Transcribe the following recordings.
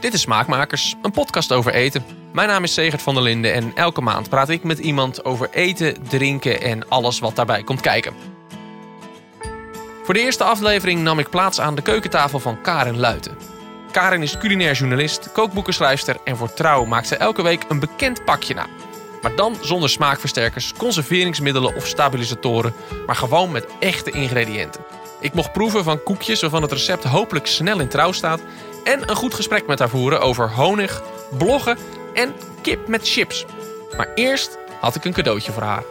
Dit is Smaakmakers, een podcast over eten. Mijn naam is Segert van der Linden en elke maand praat ik met iemand over eten, drinken en alles wat daarbij komt kijken. Voor de eerste aflevering nam ik plaats aan de keukentafel van Karen Luiten. Karen is culinair journalist, kookboekenschrijfster en voor Trouw maakt ze elke week een bekend pakje na. Maar dan zonder smaakversterkers, conserveringsmiddelen of stabilisatoren, maar gewoon met echte ingrediënten. Ik mocht proeven van koekjes waarvan het recept hopelijk snel in trouw staat. En een goed gesprek met haar voeren over honig, bloggen en kip met chips. Maar eerst had ik een cadeautje voor haar.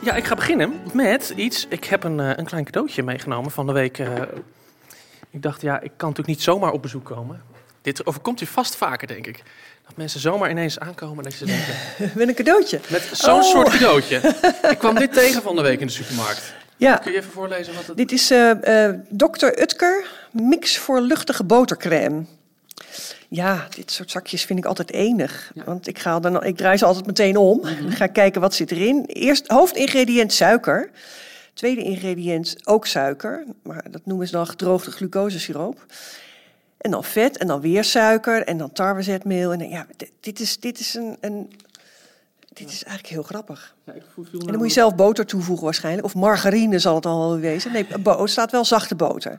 Ja, ik ga beginnen met iets. Ik heb een, eh, een klein cadeautje meegenomen van de week. eh, ik dacht, ja, ik kan natuurlijk niet zomaar op bezoek komen. Dit overkomt u vast vaker, denk ik. Dat mensen zomaar ineens aankomen en dat je denkt, Met een cadeautje. met zo'n Oh. soort cadeautje. Ik kwam dit tegen van de week in de supermarkt. Ja, Kun je even voorlezen wat het... dit is eh eh Dr. Utker mix voor luchtige botercrème. Ja, dit soort zakjes vind ik altijd enig. Want ik, ga dan, ik draai ze altijd meteen om. Dan ga kijken wat zit erin. Eerst hoofdingrediënt suiker. Tweede ingrediënt ook suiker. Maar dat noemen ze dan gedroogde glucosesiroop. En dan vet en dan weer suiker en dan tarwezetmeel. En dan- ja, dit, dit is, dit is een, een dit is eigenlijk heel grappig. Ja, ik voel- En dan moet je zelf boter toevoegen waarschijnlijk. Of margarine zal het al wel wezen. Nee, het staat wel zachte boter.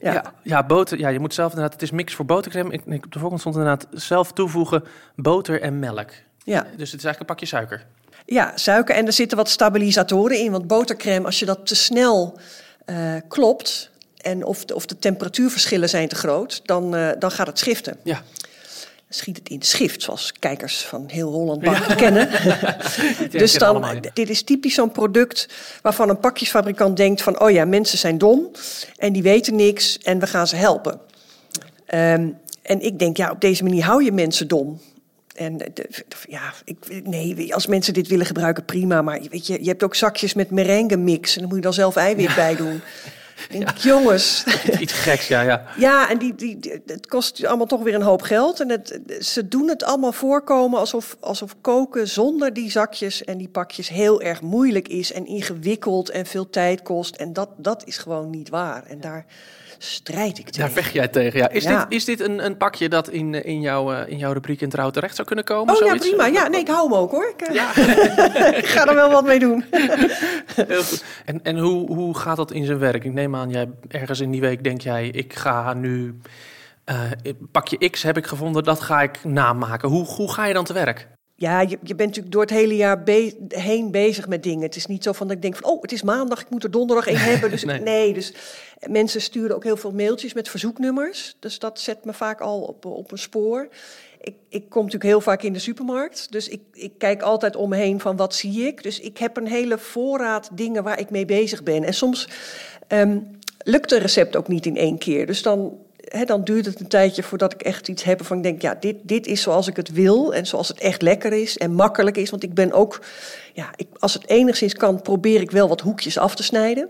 Ja. Ja. Ja, boter. Ja, je moet zelf inderdaad. Het is mix voor botercrème. Ik, ik, op de voorkant stond inderdaad zelf toevoegen boter en melk. Ja. Dus het is eigenlijk een pakje suiker. ja, suiker. En er zitten wat stabilisatoren in. Want botercrème, als je dat te snel eh, klopt... en of de, of de temperatuurverschillen zijn te groot... dan, eh, dan gaat het schiften. Ja. Schiet het in schrift, zoals kijkers van heel Holland kennen. dus dan, dit is typisch zo'n product waarvan een pakjesfabrikant denkt van, oh ja, mensen zijn dom en die weten niks en we gaan ze helpen. Ehm, en ik denk, ja, op deze manier hou je mensen dom. En de- de- ja, ik, nee, als mensen dit willen gebruiken, prima. Maar weet je, je hebt ook zakjes met merengue mix. En dan moet je dan zelf eiwit bij doen. Ik, jongens. Iets geks, ja, ja. Ja, en die, die, die- het kost allemaal toch weer een hoop geld. En het, ze doen het allemaal voorkomen alsof, alsof koken zonder die zakjes en die pakjes heel erg moeilijk is en ingewikkeld en veel tijd kost. En dat, dat is gewoon niet waar. En daar strijd ik tegen. Daar vecht jij tegen. Ja. Is, Ja. Dit, is dit een, een pakje dat in, eh, in, jouw, eh, in jouw rubriek in trouw terecht zou kunnen komen? Oh ja, prima. Ja, nee, ik hou hem ook hoor. Ik, eh, ik ga er wel wat mee doen. Heel goed. En, en hoe, hoe gaat dat in zijn werk? Ik neem aan, jij ergens in die week denk jij, ik ga nu... eh, pakje X heb ik gevonden, dat ga ik namaken. Hoe, hoe ga je dan te werk? Ja, je, je bent natuurlijk door het hele jaar be- heen bezig met dingen. Het is niet zo van dat ik denk van, oh, het is maandag, ik moet er donderdag één hebben. Dus Nee. nee. dus mensen sturen ook heel veel mailtjes met verzoeknummers. Dus dat zet me vaak al op, op een spoor. Ik, ik kom natuurlijk heel vaak in de supermarkt. Dus ik, ik kijk altijd om me heen van wat zie ik. Dus ik heb een hele voorraad dingen waar ik mee bezig ben. En soms ehm, lukt een recept ook niet in één keer. Dus dan, dan duurt het een tijdje voordat ik echt iets heb waarvan ik denk... ja, dit, dit is zoals ik het wil en zoals het echt lekker is en makkelijk is. Want ik ben ook, ja, ik, als het enigszins kan, probeer ik wel wat hoekjes af te snijden.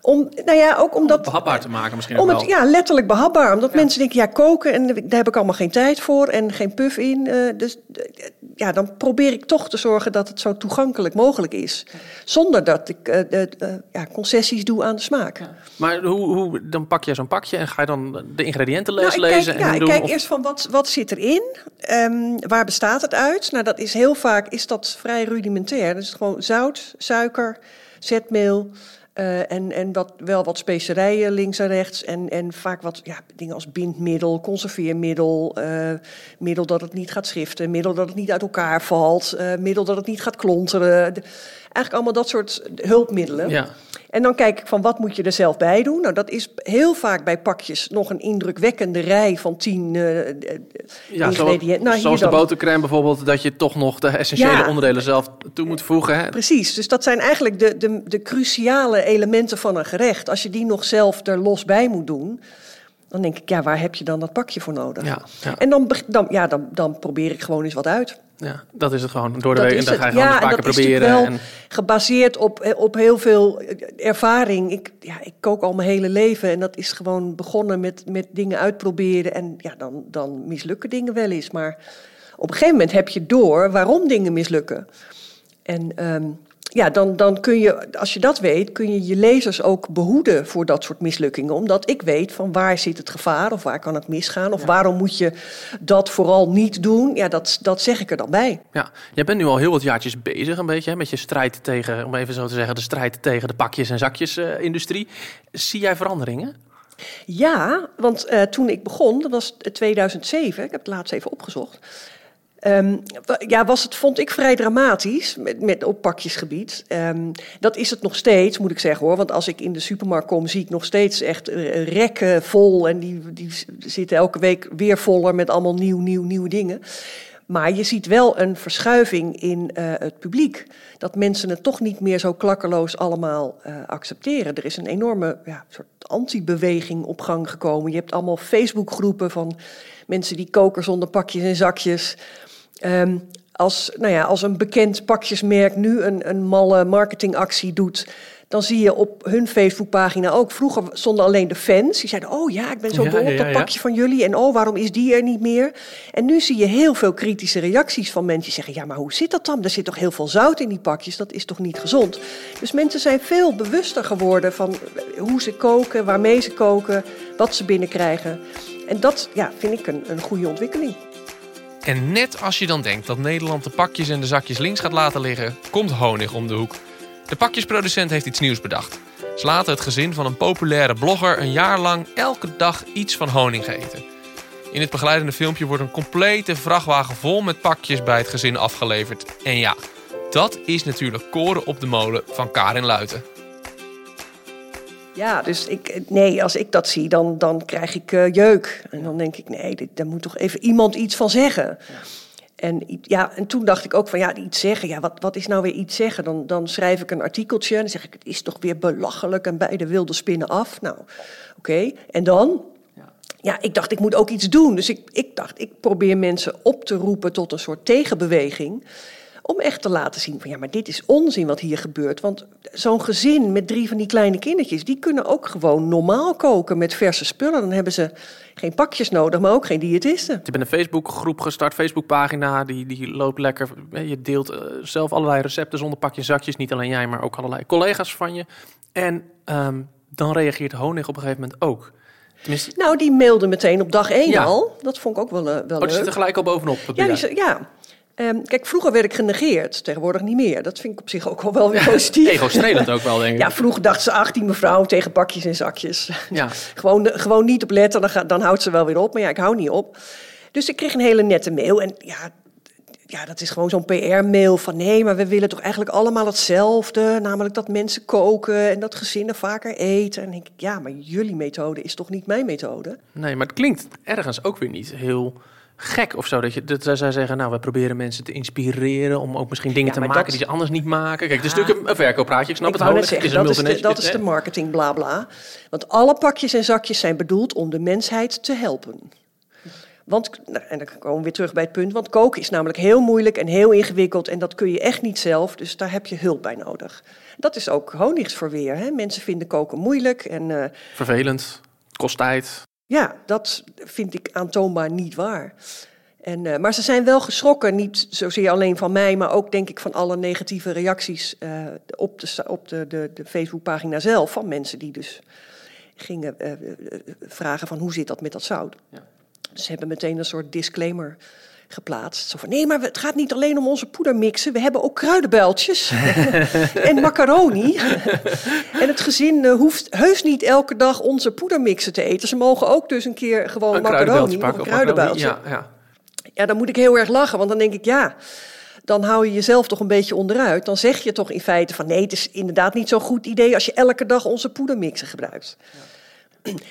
Om, nou ja, ook omdat... Behapbaar te maken misschien Om het wel. ja, letterlijk behapbaar. Omdat mensen denken, ja, koken, en daar heb ik allemaal geen tijd voor en geen puff in. eh, dus eh, ja, dan probeer ik toch te zorgen dat het zo toegankelijk mogelijk is. Zonder dat ik eh, de- ja, concessies doe aan de smaak. Maar hoe, hoe, dan pak je zo'n pakje en ga je dan de ingrediëntenlijst Nou, ik lezen kijk, en ja, ik doen? kijk of- eerst van wat, wat zit erin, Ehm waar bestaat het uit? Nou, dat is heel vaak is dat vrij rudimentair. Dus gewoon zout, suiker, zetmeel eh, en, en wat, wel wat specerijen links en rechts. En, en vaak wat ja, dingen als bindmiddel, conserveermiddel, eh, middel dat het niet gaat schiften, middel dat het niet uit elkaar valt, eh, middel dat het niet gaat klonteren. Eigenlijk allemaal dat soort hulpmiddelen. Ja. En dan kijk ik van wat moet je er zelf bij doen. Nou, dat is heel vaak bij pakjes nog een indrukwekkende rij van tien eh, Ja, ingrediënten. Nou, zoals de botercrème bijvoorbeeld, dat je toch nog de essentiële Ja. onderdelen zelf toe moet voegen. Hè? Precies, dus dat zijn eigenlijk de, de, de cruciale elementen van een gerecht. Als je die nog zelf er los bij moet doen, dan denk ik, ja, waar heb je dan dat pakje voor nodig? Ja, ja. En dan, dan, ja, dan, dan probeer ik gewoon eens wat uit. Ja, dat is het gewoon. Door de Dat week en dan ga je gewoon Ja, een paar keer proberen. En, gebaseerd op, eh, op heel veel eh, ervaring. Ik, ja, ik kook al mijn hele leven en dat is gewoon begonnen met, met dingen uitproberen. En ja, dan, dan mislukken dingen wel eens. Maar op een gegeven moment heb je door waarom dingen mislukken. En ehm, ja, dan, dan kun je, als je dat weet, kun je je lezers ook behoeden voor dat soort mislukkingen. Omdat ik weet van waar zit het gevaar of waar kan het misgaan of waarom moet je dat vooral niet doen. Ja, dat, dat zeg ik er dan bij. Ja, jij bent nu al heel wat jaartjes bezig een beetje hè, met je strijd tegen, om even zo te zeggen, de strijd tegen de pakjes- en zakjes-industrie. Zie jij veranderingen? Ja, want uh, toen ik begon, dat was 2007, ik heb het laatst even opgezocht. Um, ja, was het, vond ik vrij dramatisch met, met op pakjesgebied. Um, dat is het nog steeds, moet ik zeggen hoor. Want als ik in de supermarkt kom, zie ik nog steeds echt rekken vol. En die, die zitten elke week weer voller met allemaal nieuw, nieuw, nieuwe dingen. Maar je ziet wel een verschuiving in uh, het publiek. Dat mensen het toch niet meer zo klakkeloos allemaal uh, accepteren. Er is een enorme ja, soort anti-beweging op gang gekomen. Je hebt allemaal Facebookgroepen van mensen die koken zonder pakjes en zakjes. Um, als, nou ja, als een bekend pakjesmerk nu een, een malle marketingactie doet, dan zie je op hun Facebookpagina ook. Vroeger stonden alleen de fans. Die zeiden: Oh ja, ik ben zo dol op dat pakje van jullie. En oh, waarom is die er niet meer? En nu zie je heel veel kritische reacties van mensen die zeggen: Ja, maar hoe zit dat dan? Er zit toch heel veel zout in die pakjes? Dat is toch niet gezond? Dus mensen zijn veel bewuster geworden van hoe ze koken, waarmee ze koken, wat ze binnenkrijgen. En dat ja, vind ik een, een goede ontwikkeling. En net als je dan denkt dat Nederland de pakjes en de zakjes links gaat laten liggen, komt honig om de hoek. De pakjesproducent heeft iets nieuws bedacht. Ze laten het gezin van een populaire blogger een jaar lang elke dag iets van honing eten. In het begeleidende filmpje wordt een complete vrachtwagen vol met pakjes bij het gezin afgeleverd. En ja, dat is natuurlijk koren op de molen van Karin Luiten. Ja, dus ik, nee, als ik dat zie, dan, dan krijg ik uh, jeuk. En dan denk ik, nee, dit, daar moet toch even iemand iets van zeggen. Ja. En, ja, en toen dacht ik ook van ja, iets zeggen. Ja, wat, wat is nou weer iets zeggen? Dan, dan schrijf ik een artikeltje en dan zeg ik: het is toch weer belachelijk en bij de wilde spinnen af. Nou, oké. En dan? Ja, ik dacht, ik moet ook iets doen. Dus ik, ik dacht, ik probeer mensen op te roepen tot een soort tegenbeweging. Om echt te laten zien van ja, maar dit is onzin wat hier gebeurt. Want zo'n gezin met drie van die kleine kindertjes, die kunnen ook gewoon normaal koken met verse spullen. Dan hebben ze geen pakjes nodig, maar ook geen diëtisten. Je bent een Facebookgroep gestart, Facebookpagina, die, die loopt lekker. Je deelt uh, zelf allerlei recepten zonder pakjes, zakjes. Niet alleen jij, maar ook allerlei collega's van je. En um, dan reageert Honig op een gegeven moment ook. Tenminste... Nou, die mailde meteen op dag één ja. al. Dat vond ik ook wel, uh, wel oh, leuk. zit er gelijk al bovenop. Ja, die, ja, Um, kijk, vroeger werd ik genegeerd, tegenwoordig niet meer. Dat vind ik op zich ook wel, wel weer positief. Ego-strelend ook wel, denk ik. Ja, vroeger dacht ze 18 mevrouw tegen bakjes en zakjes. Ja. gewoon, gewoon niet op letten, dan, dan houdt ze wel weer op. Maar ja, ik hou niet op. Dus ik kreeg een hele nette mail. En ja, ja dat is gewoon zo'n PR-mail van... nee, maar we willen toch eigenlijk allemaal hetzelfde. Namelijk dat mensen koken en dat gezinnen vaker eten. En denk ik, ja, maar jullie methode is toch niet mijn methode? Nee, maar het klinkt ergens ook weer niet heel gek of zo. Dat, je, dat zij zeggen, nou, we proberen mensen te inspireren om ook misschien dingen te maken die ze anders niet maken. Kijk, het is natuurlijk een, verkooppraatje, ik snap ik het wel. Zeggen, dat, is de, dat is de marketing, bla bla. Want alle pakjes en zakjes zijn bedoeld om de mensheid te helpen. Want, nou, en dan komen we weer terug bij het punt, want koken is namelijk heel moeilijk en heel ingewikkeld en dat kun je echt niet zelf, dus daar heb je hulp bij nodig. Dat is ook honigsverweer. Hè? Mensen vinden koken moeilijk en... Uh, Vervelend, kost tijd. Ja, dat vind ik aantoonbaar niet waar. En, uh, maar ze zijn wel geschrokken, niet zozeer alleen van mij, maar ook denk ik van alle negatieve reacties uh, op, de, op de, de, de Facebookpagina zelf. Van mensen die dus gingen uh, vragen van hoe zit dat met dat zout. Ja. Ze hebben meteen een soort disclaimer geplaatst. Zo van, nee, maar het gaat niet alleen om onze poedermixen. We hebben ook kruidenbuiltjes en macaroni. en het gezin uh, hoeft heus niet elke dag onze poedermixen te eten. Ze mogen ook dus een keer gewoon een macaroni of een kruidenbuiltje. Ja, ja. ja, dan moet ik heel erg lachen, want dan denk ik, ja... Dan hou je jezelf toch een beetje onderuit. Dan zeg je toch in feite van nee, het is inderdaad niet zo'n goed idee als je elke dag onze poedermixen gebruikt. Ja.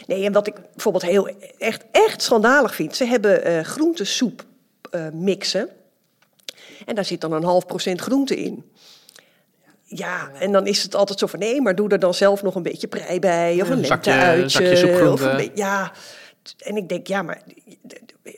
Nee, en wat ik bijvoorbeeld heel echt, echt schandalig vind, ze hebben uh, groentesoep mixen. En daar zit dan een half procent groente in. Ja, en dan is het altijd zo van nee, maar doe er dan zelf nog een beetje prei bij. Of een lenteuitje. Of een ja, en ik denk, ja, maar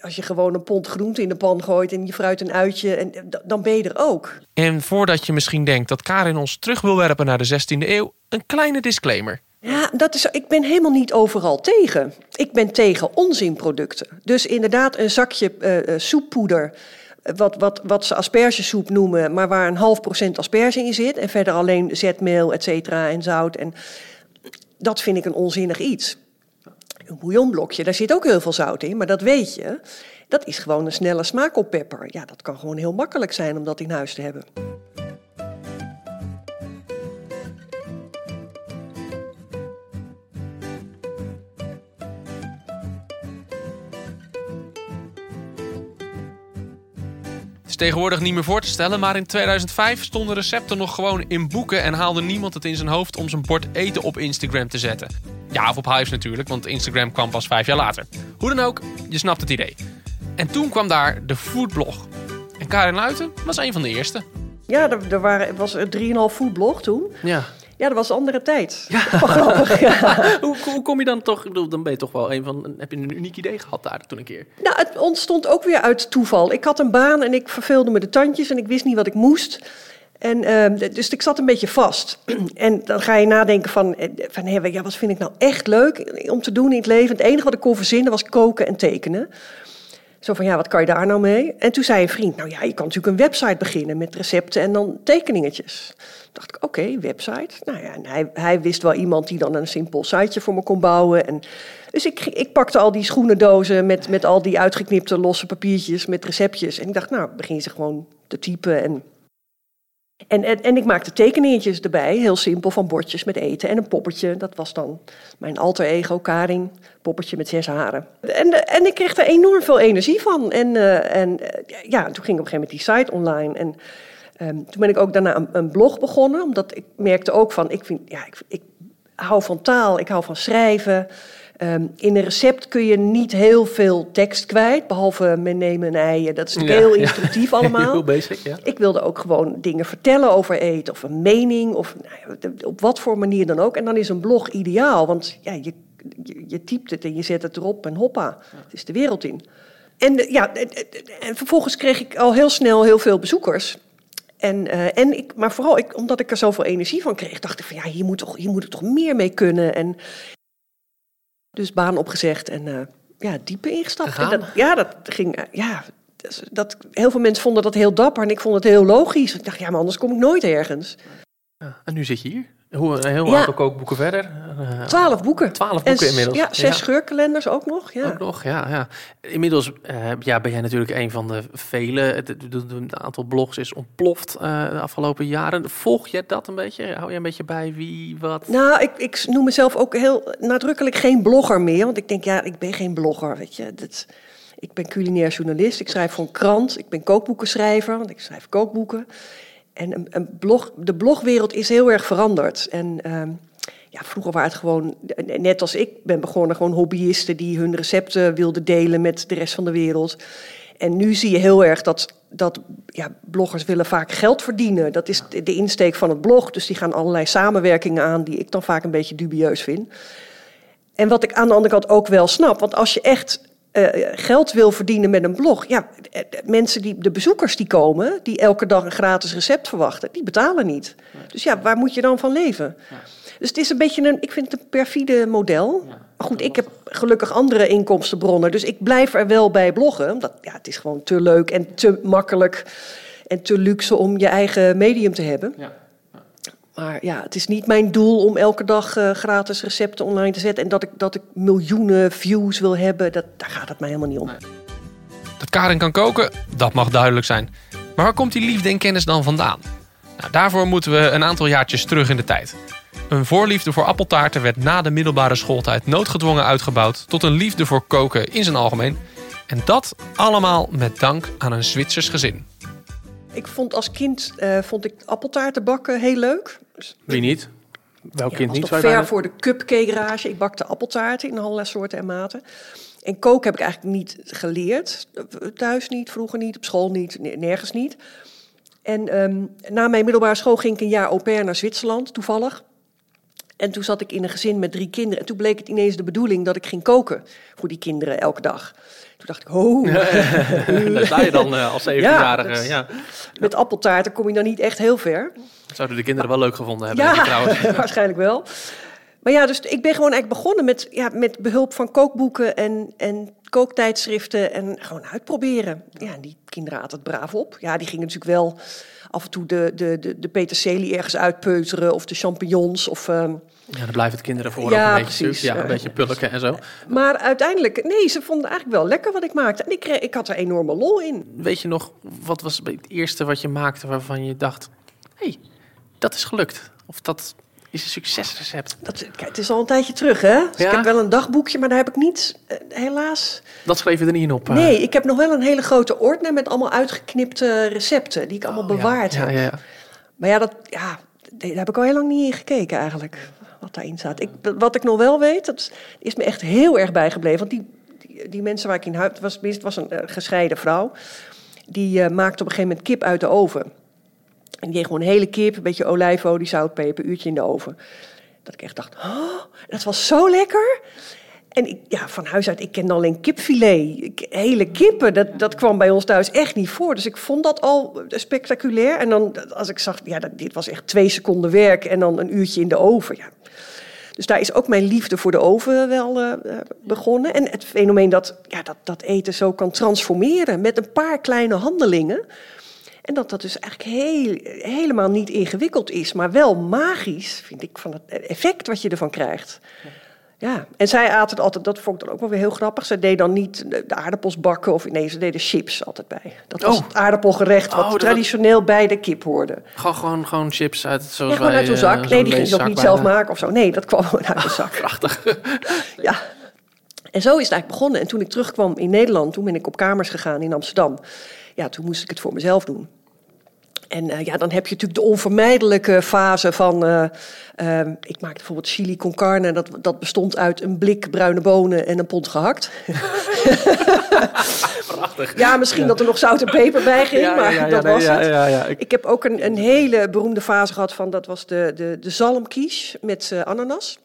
als je gewoon een pond groente in de pan gooit en je fruit een uitje, en, dan ben je er ook. En voordat je misschien denkt dat Karin ons terug wil werpen naar de 16e eeuw, een kleine disclaimer. Ja, dat is, ik ben helemaal niet overal tegen. Ik ben tegen onzinproducten. Dus inderdaad, een zakje uh, soeppoeder wat, wat, wat ze aspergesoep noemen, maar waar een half procent asperge in zit. En verder alleen zetmeel, et cetera, en zout. En dat vind ik een onzinnig iets. Een bouillonblokje, daar zit ook heel veel zout in, maar dat weet je. Dat is gewoon een snelle smaakoppepper. Ja, dat kan gewoon heel makkelijk zijn om dat in huis te hebben. Is tegenwoordig niet meer voor te stellen, maar in 2005 stonden recepten nog gewoon in boeken en haalde niemand het in zijn hoofd om zijn bord eten op Instagram te zetten. Ja, of op Hives natuurlijk, want Instagram kwam pas vijf jaar later. Hoe dan ook, je snapt het idee. En toen kwam daar de foodblog. En Karin Luiten was een van de eerste. Ja, er, er waren, was een 3,5 foodblog toen. Ja. Ja, dat was een andere tijd. Ja. grappig, ja. hoe, hoe kom je dan toch? Ik bedoel, dan ben je toch wel een van. Heb je een uniek idee gehad daar toen een keer? Nou, het ontstond ook weer uit toeval. Ik had een baan en ik verveelde me de tandjes en ik wist niet wat ik moest. En, uh, dus ik zat een beetje vast. en dan ga je nadenken van, eh, van hé, ja, wat vind ik nou echt leuk om te doen in het leven? Het enige wat ik kon verzinnen was koken en tekenen. Zo van, ja, wat kan je daar nou mee? En toen zei een vriend, nou ja, je kan natuurlijk een website beginnen met recepten en dan tekeningetjes. Toen dacht ik, oké, website. Nou ja, en hij, hij wist wel iemand die dan een simpel siteje voor me kon bouwen. En, dus ik, ik pakte al die schoenendozen met, met al die uitgeknipte losse papiertjes met receptjes. En ik dacht, nou, begin ze gewoon te typen en... En, en, ik maakte tekeningetjes erbij, heel simpel, van bordjes met eten en een poppetje. Dat was dan mijn alter ego, Karin, poppetje met zes haren. En, en ik kreeg er enorm veel energie van. En, uh, en uh, ja, toen ging op een gegeven moment die site online. En um, toen ben ik ook daarna een, een, blog begonnen, omdat ik merkte ook van, ik, vind, ja, ik, ik hou van taal, ik hou van schrijven. Um, in een recept kun je niet heel veel tekst kwijt, behalve men nemen een ei. Dat is natuurlijk ja, heel instructief ja. allemaal. heel basic, ja. Ik wilde ook gewoon dingen vertellen over eten of een mening of nou op wat voor manier dan ook. En dan is een blog ideaal, want ja, je, je, je typt het en je zet het erop en hoppa, het is de wereld in. En, ja, en vervolgens kreeg ik al heel snel heel veel bezoekers. En, uh, en ik, maar vooral ik, omdat ik er zoveel energie van kreeg, dacht ik van ja, hier moet, toch, hier moet er toch meer mee kunnen. En dus baan opgezegd en uh, ja, diepe ingestapt. En dat, ja, dat ging. Uh, ja, dat, dat, heel veel mensen vonden dat heel dapper en ik vond het heel logisch. Ik dacht, ja, maar anders kom ik nooit ergens. Ja, en nu zit je hier. Hoe, een heel aantal kookboeken verder. Uh, twaalf boeken. Twaalf boeken en, inmiddels. Ja, zes ja. scheurkalenders ook nog. Ja. Ook nog, ja. ja. Inmiddels uh, ja, ben jij natuurlijk een van de vele. Het, het, het aantal blogs is ontploft uh, de afgelopen jaren. Volg je dat een beetje? Hou je een beetje bij wie, wat? Nou, ik, ik noem mezelf ook heel nadrukkelijk geen blogger meer. Want ik denk, ja, ik ben geen blogger, weet je. Dat, ik ben culinair journalist. Ik schrijf voor een krant. Ik ben kookboekenschrijver, want ik schrijf kookboeken. En een, blog, de blogwereld is heel erg veranderd. En uh, ja, vroeger waren het gewoon, net als ik ben begonnen, gewoon hobbyisten die hun recepten wilden delen met de rest van de wereld. En nu zie je heel erg dat, dat ja, bloggers willen vaak geld verdienen. Dat is de insteek van het blog. Dus die gaan allerlei samenwerkingen aan die ik dan vaak een beetje dubieus vind. En wat ik aan de andere kant ook wel snap, want als je echt uh, geld wil verdienen met een blog. Ja, mensen die, de bezoekers die komen, die elke dag een gratis recept verwachten, die betalen niet. Ja. Dus ja, waar moet je dan van leven? Ja. Dus het is een beetje een, ik vind het een perfide model. Ja, maar goed, ik heb gelukkig andere inkomstenbronnen, dus ik blijf er wel bij bloggen. Omdat ja, het is gewoon te leuk en te makkelijk en te luxe om je eigen medium te hebben. Maar ja, het is niet mijn doel om elke dag uh, gratis recepten online te zetten. En dat ik, dat ik miljoenen views wil hebben, dat, daar gaat het mij helemaal niet om. Dat Karin kan koken, dat mag duidelijk zijn. Maar waar komt die liefde en kennis dan vandaan? Nou, daarvoor moeten we een aantal jaartjes terug in de tijd. Een voorliefde voor appeltaarten werd na de middelbare schooltijd noodgedwongen uitgebouwd tot een liefde voor koken in zijn algemeen. En dat allemaal met dank aan een Zwitsers gezin. Ik vond als kind uh, vond ik appeltaarten bakken heel leuk. Dus, Wie niet? Welk ja, kind was niet? Ver voor de cupcake rage. Ik bakte appeltaarten in allerlei soorten en maten. En koken heb ik eigenlijk niet geleerd. Thuis niet, vroeger niet, op school niet, nergens niet. En um, na mijn middelbare school ging ik een jaar au pair naar Zwitserland, toevallig. En toen zat ik in een gezin met drie kinderen. En toen bleek het ineens de bedoeling dat ik ging koken voor die kinderen elke dag. Toen dacht ik, oh. Daar sta je dan uh, als zevenjarige. Ja, ja, Met appeltaarten kom je dan niet echt heel ver. Dat zouden de kinderen wel leuk gevonden hebben, ja, trouwens. waarschijnlijk wel. Maar ja, dus ik ben gewoon eigenlijk begonnen met, ja, met behulp van kookboeken en, en kooktijdschriften en gewoon uitproberen. Ja, en die kinderen aten het braaf op. Ja, die gingen natuurlijk wel af en toe de, de, de, de peterselie ergens uitpeuteren of de champignons of... ehm, Ja, dan blijven het kinderen voor. Ja, een beetje, precies. Ja, een Eh, beetje pulken en zo. maar uiteindelijk, nee, ze vonden eigenlijk wel lekker wat ik maakte. En ik, kreeg, ik had er enorme lol in. Weet je nog, wat was het eerste wat je maakte waarvan je dacht... hé, hey, dat is gelukt. Of dat is een succesrecept. Dat, kijk, het is al een tijdje terug, hè? Dus Ja. Ik heb wel een dagboekje, maar daar heb ik niet, eh, helaas... Dat schreef je er niet in op. eh. Nee, ik heb nog wel een hele grote ordner met allemaal uitgeknipte recepten... die ik allemaal Oh, bewaard Ja, heb. ja, ja. Maar ja, dat, ja, daar heb ik al heel lang niet in gekeken eigenlijk, wat daarin staat. Ik, wat ik nog wel weet, dat is me echt heel erg bijgebleven. Want die, die, die mensen waar ik in huis... Was, het was een eh, gescheiden vrouw. Die maakte op een gegeven moment kip uit de oven. En die gewoon een hele kip, een beetje olijfolie, zout, peper, uurtje in de oven. Dat ik echt dacht, oh, dat was zo lekker. En ik, ja, van huis uit, ik kende alleen kipfilet. Hele kippen, dat, dat kwam bij ons thuis echt niet voor. Dus ik vond dat al spectaculair. En dan, als ik zag, ja, dit was echt twee seconden werk en dan een uurtje in de oven. Ja. Dus daar is ook mijn liefde voor de oven wel eh, begonnen. En het fenomeen dat, ja, dat dat eten zo kan transformeren met een paar kleine handelingen. En dat dat dus eigenlijk heel, helemaal niet ingewikkeld is, maar wel magisch, vind ik, van het effect wat je ervan krijgt. Ja, en zij aten het altijd, dat vond ik dan ook wel weer heel grappig. Ze deed dan niet de aardappels bakken of nee, ze deden chips altijd bij. Dat was Oh. het aardappelgerecht wat Oh, dat- traditioneel bij de kip hoorde. Gewoon, gewoon, gewoon chips uit, zoals Ja, gewoon uit zo'n eh, zak. zo'n Nee, die ging je ook niet zelf maken of zo. Nee, dat kwam gewoon uit de zak. Prachtig. Ja. En zo is het eigenlijk begonnen. En toen ik terugkwam in Nederland, toen ben ik op kamers gegaan in Amsterdam. Ja, toen moest ik het voor mezelf doen. En eh, ja, dan heb je natuurlijk de onvermijdelijke fase van... eh, ehm, ik maakte bijvoorbeeld chili con carne. Dat, dat bestond uit een blik bruine bonen en een pond gehakt. Prachtig. Ja, misschien dat er nog zout en peper bij ging, Ja, maar ja, dat was het. Ik- Ik heb ook een, een hele beroemde fase gehad van... dat was de, de, de zalmquiche met eh, ananas.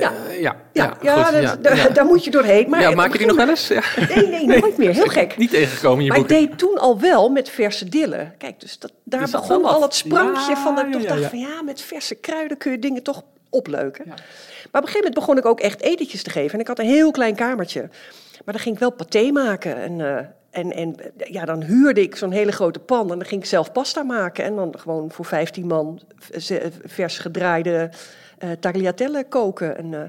Ja. Eh, ja, Ja, ja, goed, ja, daar- ja. daar moet je doorheen. Maar ja, maak je die nog wel eens? Ja. Nee, nee, nooit meer. Heel gek. Niet tegengekomen in je Maar ik deed toen al wel met verse dillen. Kijk, dus dat, daar Dus begon al het sprankje van dat ik toch dacht van ja, met verse kruiden kun je dingen toch opleuken. Maar op een gegeven moment begon ik ook echt etentjes te geven. En ik had een heel klein kamertje. Maar dan ging ik wel paté maken. En, eh, en, en eh, ja, dan huurde ik zo'n hele grote pan. En dan ging ik zelf pasta maken. En dan gewoon voor 15 man vers gedraaide tagliatelle koken. En, eh,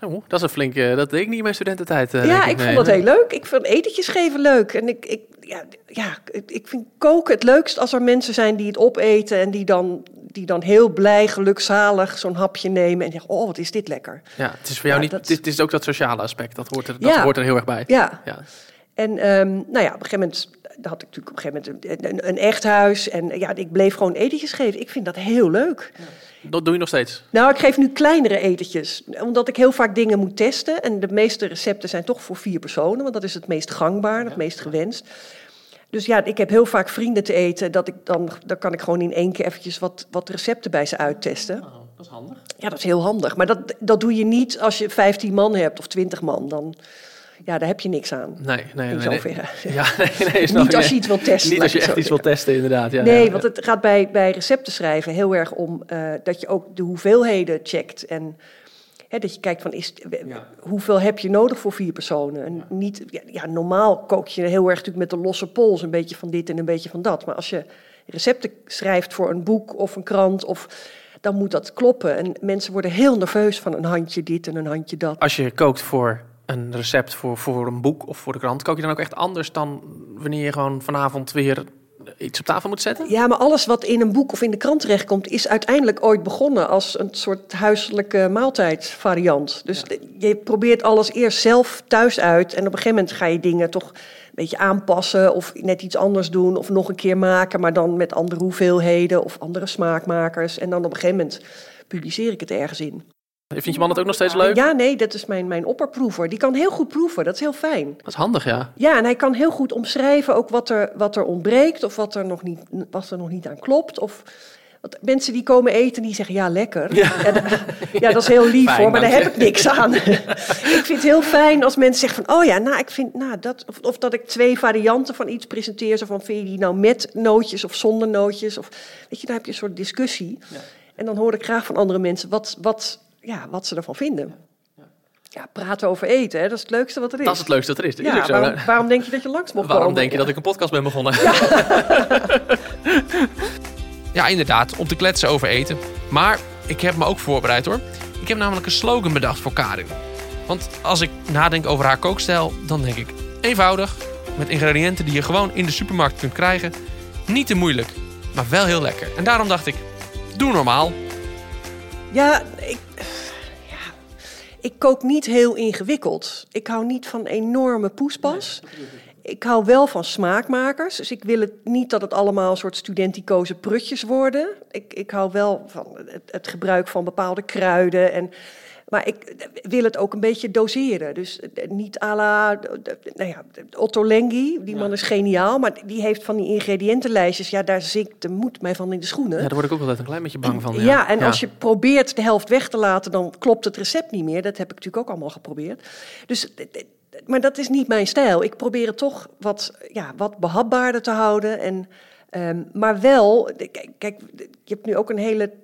Zo, dat is een flinke... Dat deed ik niet in mijn studententijd. eh, ja, ik vond dat heel leuk. Ik vind etentjes geven leuk. En ik, ik, ja, ja, ik- vind koken het leukst als er mensen zijn die het opeten... en die dan, die dan heel blij, gelukzalig zo'n hapje nemen... en zeggen, oh, wat is dit lekker. Ja, het is voor jou Ja, niet... dat- Het, is, ook dat sociale aspect. Dat hoort er, dat Ja. hoort er heel erg bij. Ja, Ja. en ehm, nou ja, op een gegeven moment had ik natuurlijk op een gegeven moment een, een, een echt huis... en ja, ik bleef gewoon etentjes geven. Ik vind dat heel leuk. Dat doe je nog steeds. Nou, ik geef nu kleinere etentjes, omdat ik heel vaak dingen moet testen. En de meeste recepten zijn toch voor vier personen, want dat is het meest gangbaar, het meest gewenst. Dus ja, ik heb heel vaak vrienden te eten, dat ik dan, dan kan ik gewoon in één keer eventjes wat, wat recepten bij ze uittesten. Oh, dat is handig. Ja, dat is heel handig. Maar dat, dat doe je niet als je 15 man hebt of 20 man. Dan, ja, daar heb je niks aan. Nee, nee, In nee. nee. zoverre. Ja, nee, nee, snap Niet als je iets wilt testen. Niet als je echt iets wil testen, inderdaad. Ja, nee, ja, want het gaat bij, bij recepten schrijven heel erg om eh, dat je ook de hoeveelheden checkt. En hè, dat je kijkt van is, hoeveel heb je nodig voor vier personen. En niet, ja, normaal kook je heel erg natuurlijk met de losse pols. Een beetje van dit en een beetje van dat. Maar als je recepten schrijft voor een boek of een krant... Of, dan moet dat kloppen. En mensen worden heel nerveus van een handje dit en een handje dat. Als je kookt voor een recept voor, voor een boek of voor de krant, kook je dan ook echt anders dan wanneer je gewoon vanavond weer iets op tafel moet zetten? Ja, maar alles wat in een boek of in de krant terechtkomt, is uiteindelijk ooit begonnen als een soort huiselijke maaltijdvariant. Dus je probeert alles eerst zelf thuis uit. En op een gegeven moment ga je dingen toch een beetje aanpassen of net iets anders doen of nog een keer maken, maar dan met andere hoeveelheden of andere smaakmakers. En dan op een gegeven moment publiceer ik het ergens in. Vind je man het ook nog steeds leuk? Ja, nee, dat is mijn, mijn opperproever. Die kan heel goed proeven, dat is heel fijn. Dat is handig, ja. Ja, en hij kan heel goed omschrijven ook wat er, wat er ontbreekt of wat er, nog niet, wat er nog niet aan klopt. Of want mensen die komen eten, die zeggen ja, lekker. Ja, da- ja dat is heel lief Fijn, hoor, maar daar heb ik niks aan. ik vind het heel fijn als mensen zeggen van, oh ja, nou, ik vind, nou, dat, of, of dat ik twee varianten van iets presenteer. Zo van, vind je die nou met nootjes of zonder nootjes? Of, weet je, dan heb je een soort discussie. En dan hoor ik graag van andere mensen wat, wat, ja, wat ze ervan vinden. Ja, praten over eten, hè? dat is het leukste wat er is. Dat is het leukste dat er is. Dat is ja, ook zo. waarom, waarom denk je dat je langs mocht Waarom komen? denk je dat ik een podcast ben begonnen? Ja, inderdaad, om te kletsen over eten. Maar ik heb me ook voorbereid hoor. Ik heb namelijk een slogan bedacht voor Karin. Want als ik nadenk over haar kookstijl, dan denk ik eenvoudig, met ingrediënten die je gewoon in de supermarkt kunt krijgen. Niet te moeilijk, maar wel heel lekker. En daarom dacht ik, doe normaal. Ja, ja, ik kook niet heel ingewikkeld. Ik hou niet van enorme poespas. Ik hou wel van smaakmakers. Dus ik wil het niet dat het allemaal een soort studenticoze prutjes worden. Ik, ik hou wel van het, het gebruik van bepaalde kruiden. En, maar ik wil het ook een beetje doseren. Dus eh, niet à la nou ja, Otto Lengi. Die man is geniaal. Maar die heeft van die ingrediëntenlijstjes. Ja, daar zinkt de moed mij van in de schoenen. Ja, daar word ik ook altijd een klein beetje bang van. Ja, en als je probeert de helft weg te laten, dan klopt het recept niet meer. Dat heb ik natuurlijk ook allemaal geprobeerd. Dus, eh, eh, maar dat is niet mijn stijl. Ik probeer het toch wat, ja, wat behapbaarder te houden. En, ehm, maar wel, eh, kijk, kijk, je hebt nu ook een hele eh,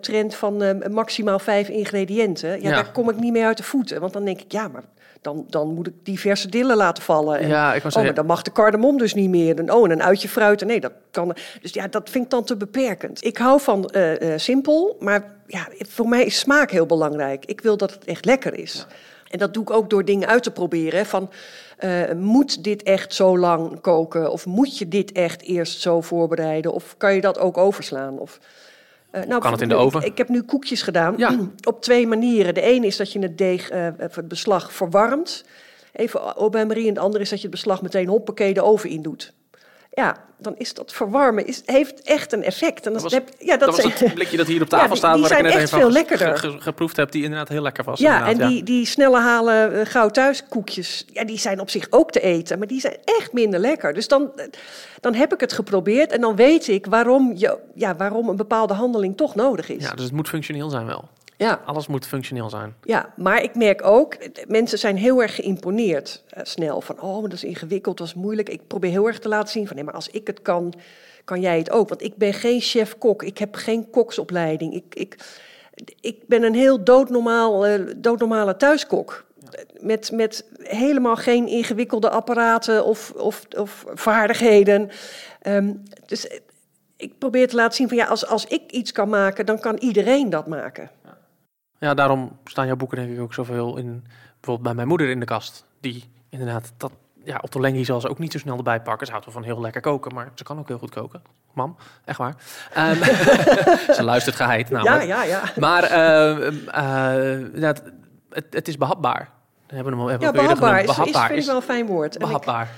trend van eh, maximaal vijf ingrediënten. Ja, Ja. daar kom ik niet meer uit de voeten. Want dan denk ik, ja, maar dan, dan moet ik diverse dillen laten vallen. En, Ja, ik oh, maar dan mag de cardamom dus niet meer. En, oh, en een uitje fruit. Nee, dat kan. Dus ja, dat vind ik dan te beperkend. Ik hou van eh, eh, simpel, maar ja, voor mij is smaak heel belangrijk. Ik wil dat het echt lekker is. En dat doe ik ook door dingen uit te proberen. Van, eh, moet dit echt zo lang koken? Of moet je dit echt eerst zo voorbereiden? Of kan je dat ook overslaan? Of, eh, nou, Kan het in de oven? Ik, ik heb nu koekjes gedaan Ja. op twee manieren. De ene is dat je het deeg, eh, of het beslag verwarmt. Even au bain-marie. En de andere is dat je het beslag meteen hoppakee de oven in doet. Ja, dan is dat verwarmen is, heeft echt een effect. En Dat was, heb, ja, dat zijn- het blikje dat hier op tafel staat, die waar ik net echt een van veel lekkerder. ge- geproefd heb, die inderdaad heel lekker was. Ja, en die, die snelle halen uh, gauw thuis koekjes, ja, die zijn op zich ook te eten, maar die zijn echt minder lekker. Dus dan, eh, dan heb ik het geprobeerd en dan weet ik waarom, je, ja, waarom een bepaalde handeling toch nodig is. Ja, dus het moet functioneel zijn wel. Ja, Alles moet functioneel zijn. ja, maar ik merk ook, mensen zijn heel erg geïmponeerd eh, snel. Van, oh, maar dat is ingewikkeld, dat is moeilijk. Ik probeer heel erg te laten zien van, nee, maar als ik het kan, kan jij het ook. Want ik ben geen chef-kok, ik heb geen koksopleiding. Ik, ik, ik ben een heel doodnormaal, eh, doodnormale thuiskok. Met, met helemaal geen ingewikkelde apparaten of, of, of vaardigheden. Ehm, dus ik probeer te laten zien van ja, als, als ik iets kan maken, dan kan iedereen dat maken. Ja, daarom staan jouw boeken denk ik ook zoveel in, bijvoorbeeld bij mijn moeder in de kast. Die inderdaad, dat, ja, Otto Lengi zal ze ook niet zo snel erbij pakken. Ze houdt wel van heel lekker koken, maar ze kan ook heel goed koken. Mam, echt waar. Ehm, ze luistert geheid namelijk. Ja, ja, ja. Maar eh, eh, inderdaad, het, het is behapbaar. We hebben hem al hebben Ja, behapbaar is, is, behapbaar vind ik wel een fijn woord. Ik- behapbaar.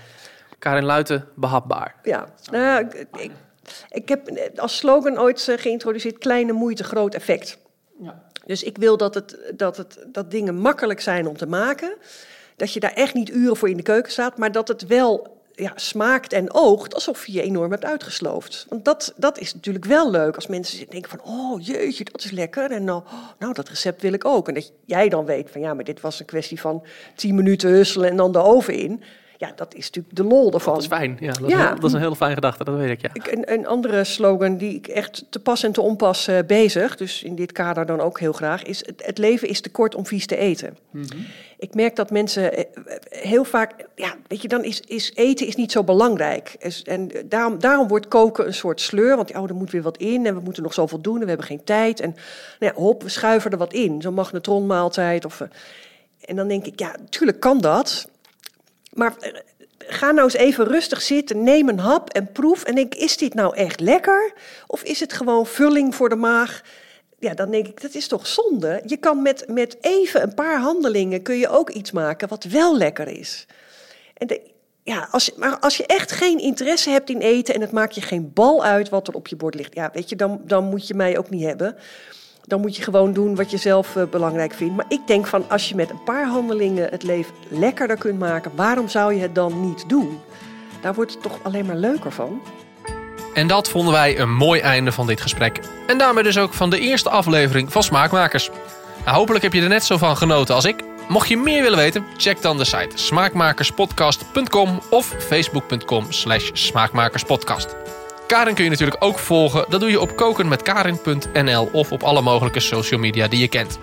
Karin Luiten, behapbaar. ja, nou, ja, ik, ik, ik heb als slogan ooit eh, geïntroduceerd: kleine moeite, groot effect. Dus ik wil dat, het, dat, het, dat dingen makkelijk zijn om te maken. Dat je daar echt niet uren voor in de keuken staat, maar dat het wel ja, smaakt en oogt alsof je je enorm hebt uitgesloofd. Want dat, dat is natuurlijk wel leuk als mensen denken van, oh jeetje, dat is lekker. En nou, nou, dat recept wil ik ook. En dat jij dan weet van, ja, maar dit was een kwestie van tien minuten husselen en dan de oven in. Ja, dat is natuurlijk de lol ervan. Dat is fijn. Ja, dat, Is Ja. heel- dat is een hele fijne gedachte, dat weet ik, ja. Ik- Een, een andere slogan die ik echt te pas en te onpas eh, bezig, dus in dit kader dan ook heel graag, is het, het leven is te kort om vies te eten. Ik merk dat mensen eh, eh, heel vaak, ja, weet je, dan is, is eten is niet zo belangrijk. Is- en daarom, daarom wordt koken een soort sleur, want oh, er moet weer wat in en we moeten nog zoveel doen en we hebben geen tijd. En nou ja, hop, we schuiven er wat in, zo'n magnetronmaaltijd. Of, eh, en dan denk ik, ja, natuurlijk kan dat. Maar eh, ga nou eens even rustig zitten, neem een hap en proef. En denk, is dit nou echt lekker? Of is het gewoon vulling voor de maag? Ja, dan denk ik, dat is toch zonde? Je kan met, met even een paar handelingen kun je ook iets maken wat wel lekker is. En ja, als, maar als je echt geen interesse hebt in eten en het maakt je geen bal uit wat er op je bord ligt, ja, weet je, dan, dan moet je mij ook niet hebben. Dan moet je gewoon doen wat je zelf eh, belangrijk vindt. Maar ik denk van als je met een paar handelingen het leven lekkerder kunt maken, waarom zou je het dan niet doen? Daar wordt het toch alleen maar leuker van. En dat vonden wij een mooi einde van dit gesprek. En daarmee dus ook van de eerste aflevering van Smaakmakers. Nou, hopelijk heb je er net zo van genoten als ik. Mocht je meer willen weten, check dan de site smaakmakerspodcast.com of facebook.com slash smaakmakerspodcast. Karin kun je natuurlijk ook volgen. Dat doe je op kokenmetkarin.nl of op alle mogelijke social media die je kent.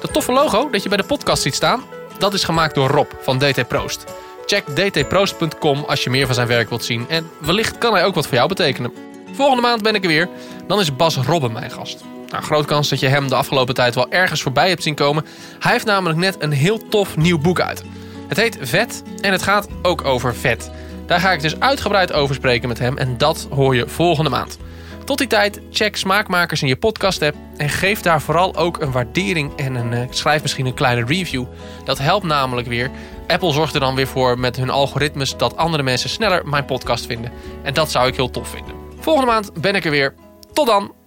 Dat toffe logo dat je bij de podcast ziet staan, dat is gemaakt door Rob van DT Proost. Check dtproost.com als je meer van zijn werk wilt zien. En wellicht kan hij ook wat voor jou betekenen. Volgende maand ben ik er weer. Dan is Bas Robben mijn gast. Nou, groot kans dat je hem de afgelopen tijd wel ergens voorbij hebt zien komen. Hij heeft namelijk net een heel tof nieuw boek uit. Het heet Vet en het gaat ook over vet. Daar ga ik dus uitgebreid over spreken met hem en dat hoor je volgende maand. Tot die tijd, check Smaakmakers in je podcast-app en geef daar vooral ook een waardering en een, uh, schrijf misschien een kleine review. Dat helpt namelijk weer. Apple zorgt er dan weer voor met hun algoritmes dat andere mensen sneller mijn podcast vinden. En dat zou ik heel tof vinden. Volgende maand ben ik er weer. Tot dan!